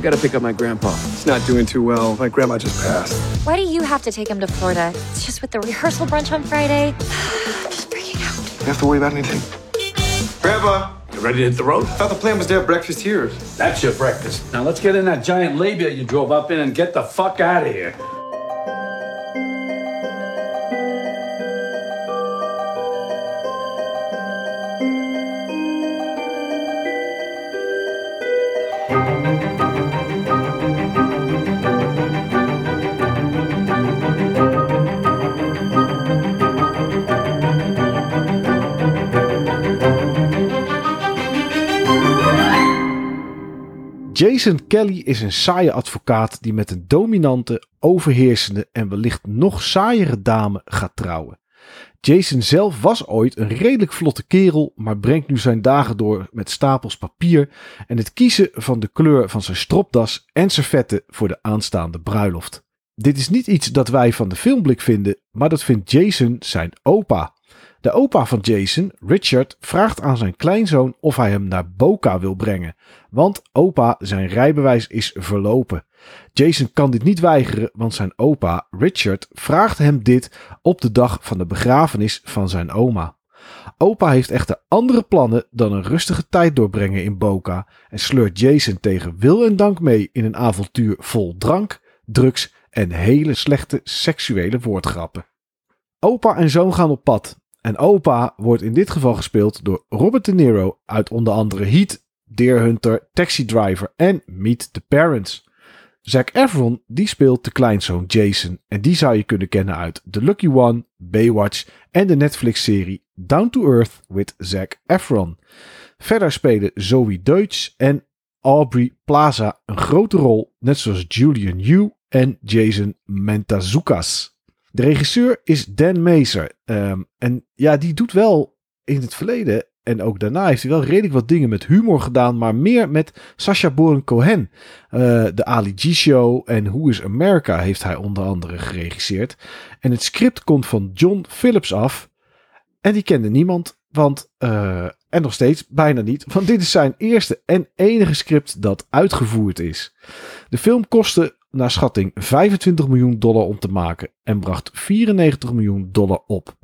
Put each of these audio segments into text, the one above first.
I gotta pick up my grandpa. He's not doing too well. My grandma just passed. Why do you have to take him to Florida? It's just with the rehearsal brunch on Friday. I'm just freaking out. You have to worry about anything. Grandpa, You ready to hit the road? I thought the plan was to have breakfast here. That's your breakfast. Now let's get in that giant labia you drove up in and get the fuck out of here. Jason Kelly is een saaie advocaat die met een dominante, overheersende en wellicht nog saaiere dame gaat trouwen. Jason zelf was ooit een redelijk vlotte kerel, maar brengt nu zijn dagen door met stapels papier en het kiezen van de kleur van zijn stropdas en servetten voor de aanstaande bruiloft. Dit is niet iets dat wij van de filmblik vinden, maar dat vindt Jason zijn opa. De opa van Jason, Richard, vraagt aan zijn kleinzoon of hij hem naar Boca wil brengen, want opa zijn rijbewijs is verlopen. Jason kan dit niet weigeren, want zijn opa, Richard, vraagt hem dit op de dag van de begrafenis van zijn oma. Opa heeft echter andere plannen dan een rustige tijd doorbrengen in Boca en sleurt Jason tegen wil en dank mee in een avontuur vol drank, drugs en hele slechte seksuele woordgrappen. Opa en zoon gaan op pad. En opa wordt in dit geval gespeeld door Robert De Niro uit onder andere Heat, Deer Hunter, Taxi Driver en Meet the Parents. Zac Efron die speelt de kleinzoon Jason en die zou je kunnen kennen uit The Lucky One, Baywatch en de Netflix-serie Down to Earth with Zac Efron. Verder spelen Zoe Deutsch en Aubrey Plaza een grote rol, net zoals Julian Yu en Jason Mentazoukas. De regisseur is Dan Mazer. Ehm, en ja, die doet wel in het verleden en ook daarna heeft hij wel redelijk wat dingen met humor gedaan, maar meer met Sacha Baron Cohen. Eh, de Ali G Show en Who is America heeft hij onder andere geregisseerd. En het script komt van John Phillips af. En die kende niemand, want eh, en nog steeds bijna niet, want dit is zijn eerste en enige script dat uitgevoerd is. De film kostte naar schatting 25 miljoen dollar om te maken en bracht 94 miljoen dollar op.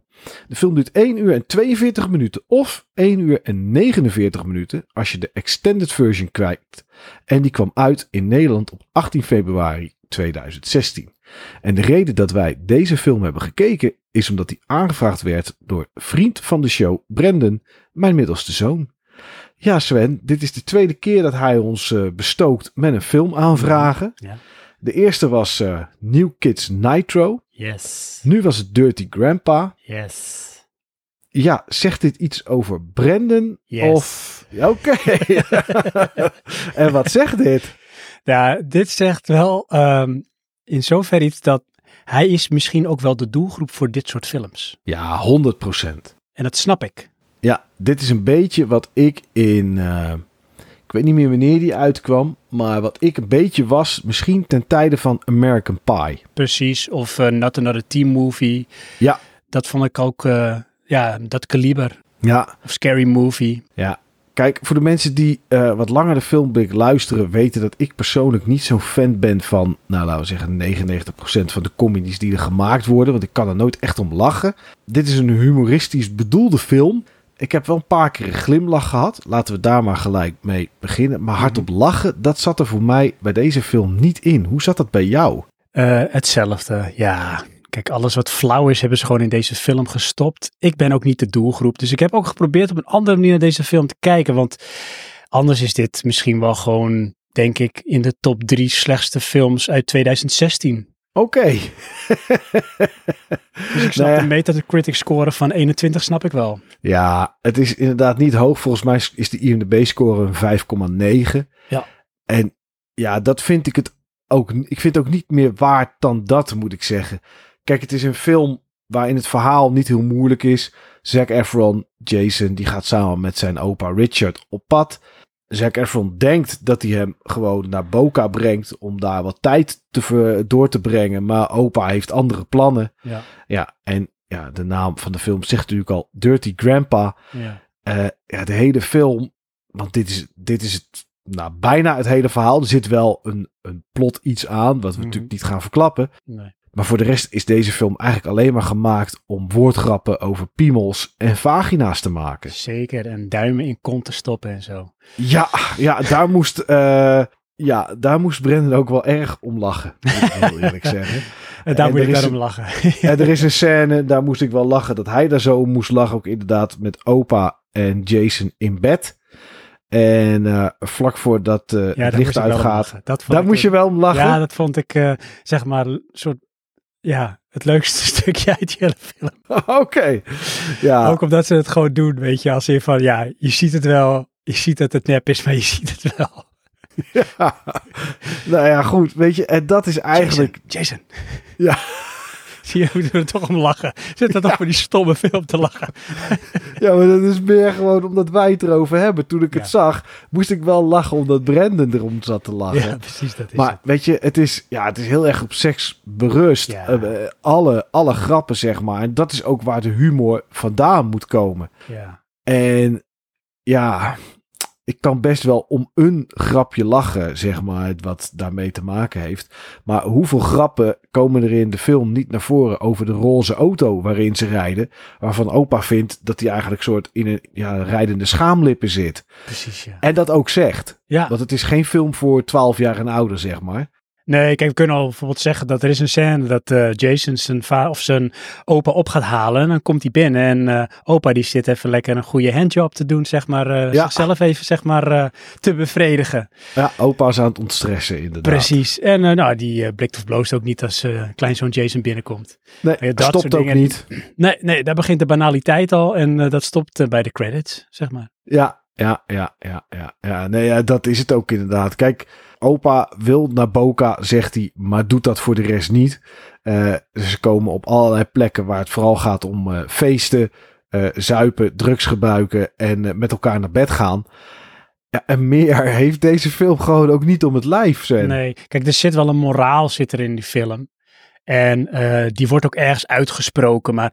De film duurt 1 uur en 42 minuten of 1 uur en 49 minuten als je de extended version kwijt. En die kwam uit in Nederland op 18 februari 2016. En de reden dat wij deze film hebben gekeken is omdat die aangevraagd werd door vriend van de show, Brendan, mijn middelste zoon. Ja, Sven, dit is de tweede keer dat hij ons uh, bestookt met een film aanvragen. Ja. De eerste was uh, New Kids Nitro. Yes. Nu was het Dirty Grandpa. Yes. Ja, zegt dit iets over Brandon? Yes. Of. Oké. en wat zegt dit? Ja, dit zegt wel um, in zover iets dat hij is misschien ook wel de doelgroep voor dit soort films. Ja, 100% En dat snap ik. Ja, dit is een beetje wat ik in. Uh, ik weet niet meer wanneer die uitkwam. Maar wat ik een beetje was, misschien ten tijde van American Pie. Precies, of uh, Not Another Teen Movie. Ja. Dat vond ik ook, uh, ja, dat kaliber. Ja. Of Scary Movie. Ja. Kijk, voor de mensen die uh, wat langer de filmblik luisteren, weten dat ik persoonlijk niet zo'n fan ben van, nou laten we zeggen, 99% van de comedies die er gemaakt worden. Want ik kan er nooit echt om lachen. Dit is een humoristisch bedoelde film. Ik heb wel een paar keer een glimlach gehad. Laten we daar maar gelijk mee beginnen. Maar hardop lachen, dat zat er voor mij bij deze film niet in. Hoe zat dat bij jou? Uh, hetzelfde, ja. Kijk, alles wat flauw is, hebben ze gewoon in deze film gestopt. Ik ben ook niet de doelgroep. Dus ik heb ook geprobeerd op een andere manier naar deze film te kijken. Want anders is dit misschien wel gewoon, denk ik, in de top drie slechtste films uit 2016. Oké. Okay. dus ik snap nou ja. de Metacritic score van 21, snap ik wel. Ja, het is inderdaad niet hoog. Volgens mij is de IMDb score een 5,9. Ja. En ja, dat vind ik het ook. Ik vind het ook niet meer waard dan dat, moet ik zeggen. Kijk, het is een film waarin het verhaal niet heel moeilijk is. Zac Efron, Jason, die gaat samen met zijn opa Richard op pad. Zac Efron denkt dat hij hem gewoon naar Boca brengt om daar wat tijd te door te brengen. Maar opa heeft andere plannen. Ja. ja, en ja, de naam van de film zegt natuurlijk al Dirty Grandpa. Ja. Uh, ja, de hele film, want dit is, dit is het nou, bijna het hele verhaal. Er zit wel een, een plot iets aan, wat we Mhm. natuurlijk niet gaan verklappen. Nee. Maar voor de rest is deze film eigenlijk alleen maar gemaakt om woordgrappen over piemels en vagina's te maken. Zeker, en duimen in kont te stoppen en zo. Ja, ja daar moest, eh, ja, daar moest Brendan ook wel erg om lachen. Moet ik heel eerlijk zeggen. En daar En moet ik daarom een- lachen. En er is een scène, daar moest ik wel lachen, dat hij daar zo om moest lachen. Ook inderdaad met opa en Jason in bed. En eh, vlak voordat Ja, het daar licht wel om uitgaat, daar ik moest je wel om lachen. Ja, dat vond ik, zeg maar, een soort, ja, het leukste stukje uit die hele film. Oké. Ja, Ook omdat ze het gewoon doen, weet je, als in van, ja, je ziet het wel, je ziet dat het nep is, maar je ziet het wel. nou ja, goed. Weet je, en dat is eigenlijk... Jason. Ja. Zie je, we er toch om lachen. Zit er toch voor die stomme film te lachen. Ja, maar dat is meer gewoon omdat wij het erover hebben. Toen ik Ja. het zag, moest ik wel lachen omdat Brandon erom zat te lachen. Ja, precies, dat is Maar het. weet je, het is, ja, het is heel erg op seks berust. Ja. Eh, alle, alle grappen, zeg maar. En dat is ook waar de humor vandaan moet komen. Ja. En ja, ik kan best wel om een grapje lachen, zeg maar, wat daarmee te maken heeft. Maar hoeveel grappen komen er in de film niet naar voren over de roze auto waarin ze rijden? Waarvan opa vindt dat hij eigenlijk soort in een ja, rijdende schaamlippen zit. Precies, ja. En dat ook zegt. Ja, Want het is geen film voor 12 jaar en ouder, zeg maar. Nee, kijk, we kunnen al bijvoorbeeld zeggen dat er is een scène dat eh, Jason zijn, va of zijn opa op gaat halen. En dan komt hij binnen en eh, opa die zit even lekker een goede handjob te doen, zeg maar. Ja. Zichzelf even, zeg maar, te bevredigen. Ja, opa is aan het ontstressen, inderdaad. Precies. En nou, die blikt of bloost ook niet als kleinzoon Jason binnenkomt. Nee, dat stopt ook dingen. niet. Nee, nee, daar begint de banaliteit al en dat stopt bij de credits, zeg maar. Ja, ja, ja, ja, ja. ja. Nee, ja, dat is het ook inderdaad. Kijk, opa wil naar Boca, zegt hij, maar doet dat voor de rest niet. Eh, ze komen op allerlei plekken waar het vooral gaat om eh, feesten, eh, zuipen, drugs gebruiken en met elkaar naar bed gaan. Ja, en meer heeft deze film gewoon ook niet om het lijf, zijn. Nee, kijk, er zit wel een moraal zit er in die film. En die wordt ook ergens uitgesproken, maar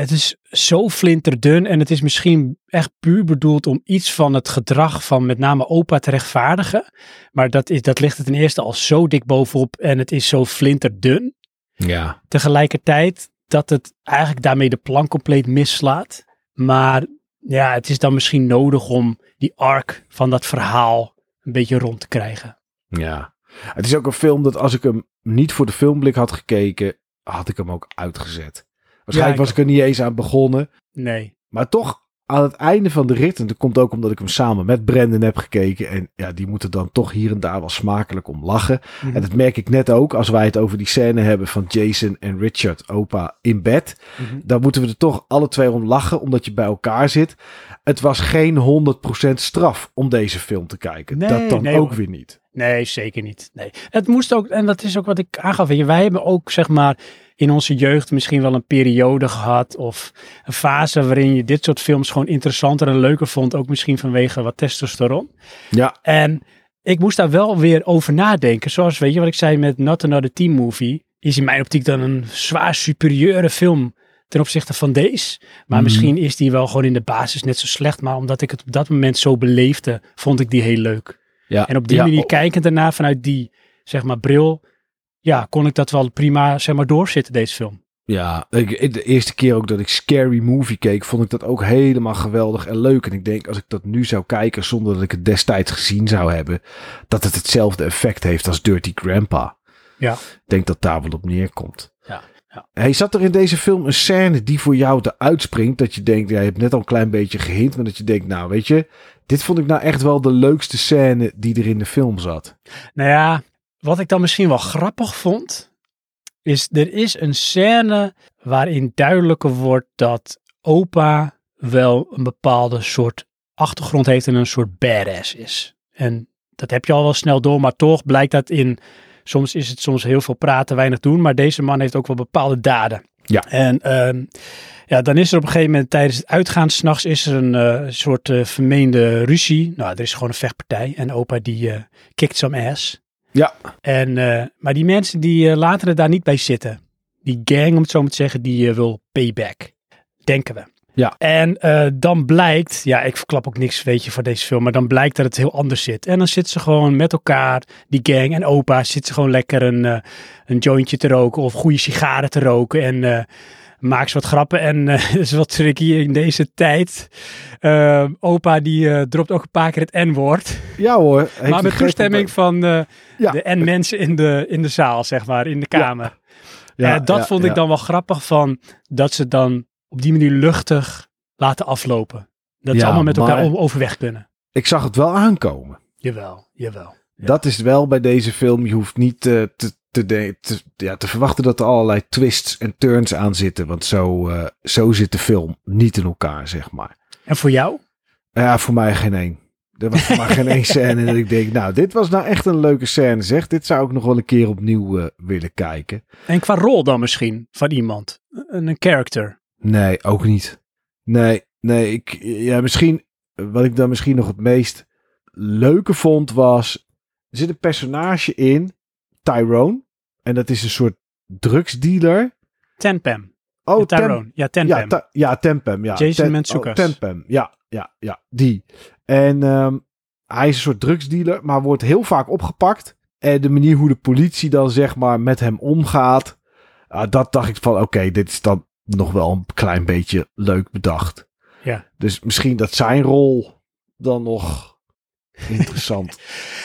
het is zo flinterdun en het is misschien echt puur bedoeld om iets van het gedrag van met name opa te rechtvaardigen. Maar dat, is, dat ligt er ten eerste al zo dik bovenop en het is zo flinterdun. Ja. Tegelijkertijd dat het eigenlijk daarmee de plan compleet misslaat. Maar ja, het is dan misschien nodig om die arc van dat verhaal een beetje rond te krijgen. Ja. Het is ook een film dat als ik hem niet voor de filmblik had gekeken, had ik hem ook uitgezet. Waarschijnlijk was ik er niet eens aan begonnen. Nee. Maar toch aan het einde van de rit, en dat komt ook omdat ik hem samen met Brandon heb gekeken. En ja, die moeten dan toch hier en daar wel smakelijk om lachen. Mhm. En dat merk ik net ook als wij het over die scène hebben van Jason en Richard, opa, in bed. Mhm. Dan moeten we er toch alle twee om lachen, omdat je bij elkaar zit. Het was geen 100% straf om deze film te kijken. Nee, dat dan nee, ook weer niet. Nee, zeker niet. Nee. Het moest ook, en dat is ook wat ik aangaf. Wij hebben ook, zeg maar, in onze jeugd misschien wel een periode gehad. Of een fase waarin je dit soort films gewoon interessanter en leuker vond. Ook misschien vanwege wat testosteron. Ja, En ik moest daar wel weer over nadenken. Zoals, weet je wat ik zei met Not Another Teen Movie. Is in mijn optiek dan een zwaar superieure film ten opzichte van deze. Maar Mhm. misschien is die wel gewoon in de basis net zo slecht. Maar omdat ik het op dat moment zo beleefde, vond ik die heel leuk. Ja. En op die ja, manier kijkend daarna vanuit die, zeg maar, bril, ja, kon ik dat wel prima, zeg maar, doorzitten, deze film. Ja, ik, de eerste keer ook dat ik Scary Movie keek, vond ik dat ook helemaal geweldig en leuk. En ik denk, als ik dat nu zou kijken zonder dat ik het destijds gezien zou hebben, dat het hetzelfde effect heeft als Dirty Grandpa. Ja. Ik denk dat daar wel op neerkomt. Ja. Hey, zat er in deze film een scène die voor jou eruit springt? Dat je denkt, ja, je hebt net al een klein beetje gehint, maar dat je denkt, nou weet je, dit vond ik nou echt wel de leukste scène die er in de film zat. Nou ja, wat ik dan misschien wel grappig vond, is er is een scène waarin duidelijker wordt dat opa wel een bepaalde soort achtergrond heeft en een soort badass is. En dat heb je al wel snel door, maar toch blijkt dat in, soms is het soms heel veel praten, weinig doen, maar deze man heeft ook wel bepaalde daden. Ja. En ehm, ja, dan is er op een gegeven moment tijdens het uitgaan s'nachts is er een eh, soort eh, vermeende ruzie. Nou, er is gewoon een vechtpartij en opa die eh kikt some ass. Ja. En, maar die mensen die laten er daar niet bij zitten. Die gang, om het zo maar te zeggen, die wil payback. Denken we. Ja. En eh, dan blijkt, ja, ik verklap ook niks, weet je, voor deze film, maar dan blijkt dat het heel anders zit. En dan zitten ze gewoon met elkaar, die gang en opa, zitten ze gewoon lekker een, eh, een jointje te roken of goede sigaren te roken en uh, maak ze wat grappen. En uh, is wat tricky in deze tijd. Uh, opa die dropt ook een paar keer het N-woord. Ja hoor. maar met toestemming van Ja. de N-mensen in de, in de zaal, zeg maar, in de kamer. Ja, Ja, dat vond ik dan wel grappig van dat ze dan op die manier luchtig laten aflopen. Dat ze Ja, allemaal met elkaar maar- overweg kunnen. Ik zag het wel aankomen. Jawel, jawel. Dat is wel bij deze film. Je hoeft niet eh, te, te, de- te, ja, te verwachten dat er allerlei twists en turns aan zitten. Want zo, eh, zo zit de film niet in elkaar, zeg maar. En voor jou? Ja, voor mij geen één. Er was voor mij geen één scène dat ik denk, nou, dit was nou echt een leuke scène, zeg. Dit zou ik nog wel een keer opnieuw eh, willen kijken. En qua rol dan misschien van iemand? Een, een character. Nee, ook niet. Nee, nee, ik, ja, misschien, wat ik dan misschien nog het meest leuke vond was, er zit een personage in, Tyrone, en dat is een soort drugsdealer. Tenpam. Oh, Tem- Tyrone. Ja, Tenpam. Ja, Ta- ja, Tempem. Ja. Jason Ten- Mantzoukas. Oh, Tempem. Ja, ja, ja, die. En ehm, hij is een soort drugsdealer, maar wordt heel vaak opgepakt. En de manier hoe de politie dan zeg maar met hem omgaat, ah, dat dacht ik van oké, dit is dan nog wel een klein beetje leuk bedacht. Ja. Dus misschien dat zijn rol dan nog interessant.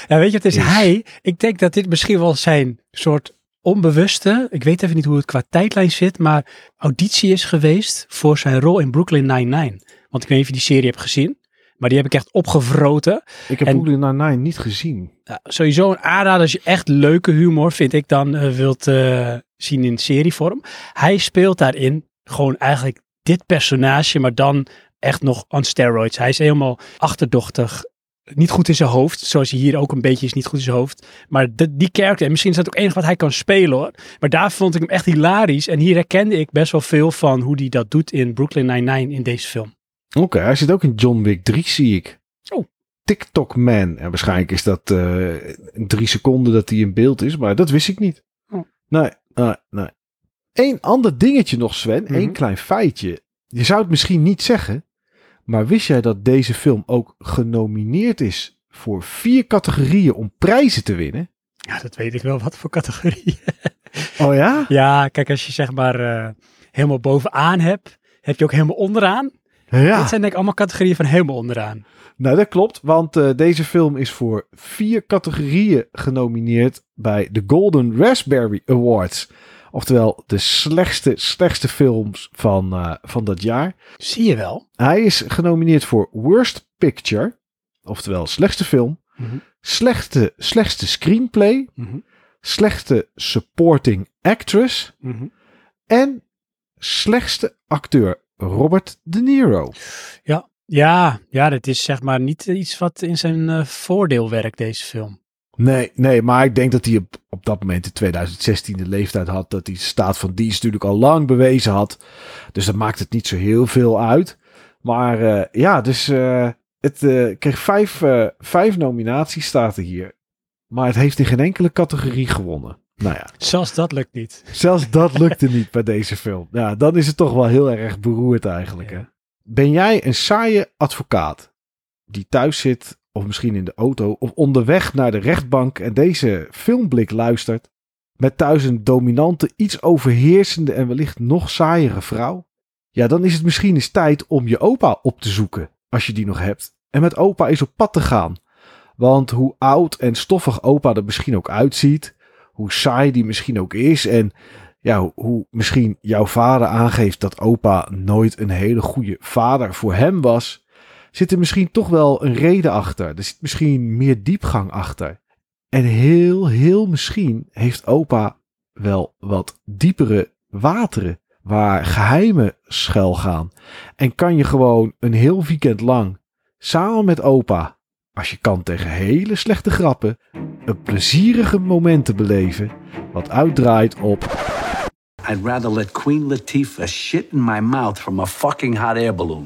Ja, weet je, het is Is. hij. Ik denk dat dit misschien wel zijn soort onbewuste, ik weet even niet hoe het qua tijdlijn zit, maar auditie is geweest voor zijn rol in Brooklyn Nine-Nine. Want ik weet niet of je die serie hebt gezien, maar die heb ik echt opgevroten. ik heb En- Brooklyn Nine-Nine niet gezien. Ja, sowieso een aanrader als je echt leuke humor, vind ik dan, eh, wilt eh, zien in serievorm. Hij speelt daarin gewoon eigenlijk dit personage, maar dan echt nog on steroids. Hij is helemaal achterdochtig, niet goed in zijn hoofd, zoals hij hier ook een beetje is niet goed in zijn hoofd. Maar de- die character, en misschien is dat ook enige wat hij kan spelen hoor. Maar daar vond ik hem echt hilarisch. En hier herkende ik best wel veel van hoe hij dat doet in Brooklyn Nine-Nine in deze film. Oké, hij zit ook in John Wick 3, zie ik. Oh. TikTok Man. En waarschijnlijk is dat eh, drie seconden dat hij in beeld is, maar dat wist ik niet. Oh. Nee, nee, nee. Eén ander dingetje nog, Sven. Mhm. Eén klein feitje. Je zou het misschien niet zeggen, maar wist jij dat deze film ook genomineerd is voor vier categorieën om prijzen te winnen? Ja, dat weet ik wel. Wat voor categorie. Oh ja? Ja, kijk, als je zeg maar eh, helemaal bovenaan hebt, heb je ook helemaal onderaan. Ja. Dit zijn denk ik allemaal categorieën van helemaal onderaan. Nou, dat klopt, want eh, deze film is voor vier categorieën genomineerd bij de Golden Raspberry Awards. Oftewel de slechtste, slechtste films van, eh, van dat jaar. Zie je wel. Hij is genomineerd voor Worst Picture, oftewel slechtste film, Mhm. slechtste, slechtste screenplay, Mhm. slechtste supporting actress Mhm. en slechtste acteur Robert De Niro. Ja. Ja, ja, dat is zeg maar niet iets wat in zijn eh, voordeel werkt, deze film. Nee, nee, maar ik denk dat hij op, op dat moment in 2016 de leeftijd had. Dat hij staat van dienst natuurlijk al lang bewezen had. Dus dat maakt het niet zo heel veel uit. Maar eh, ja, dus eh, het eh, kreeg vijf, vijf nominaties, staat er hier. Maar het heeft in geen enkele categorie gewonnen. Nou ja, Zelfs dat lukt niet. zelfs dat lukte niet bij deze film. Ja, dan is het toch wel heel erg beroerd eigenlijk. Hè? Ben jij een saaie advocaat die thuis zit, of misschien in de auto, of onderweg naar de rechtbank en deze filmblik luistert, met thuis een dominante, iets overheersende en wellicht nog saaiere vrouw? Ja, dan is het misschien eens tijd om je opa op te zoeken, als je die nog hebt, en met opa eens op pad te gaan. Want hoe oud en stoffig opa er misschien ook uitziet, hoe saai die misschien ook is en ja, hoe- hoe misschien jouw vader aangeeft dat opa nooit een hele goede vader voor hem was, zit er misschien toch wel een reden achter. Er zit misschien meer diepgang achter. En heel, heel misschien heeft opa wel wat diepere wateren waar geheimen schuil gaan. En kan je gewoon een heel weekend lang samen met opa, als je kan tegen hele slechte grappen, een plezierige momenten beleven wat uitdraait op I'd rather let Queen Latifah shit in my mouth from a fucking hot air balloon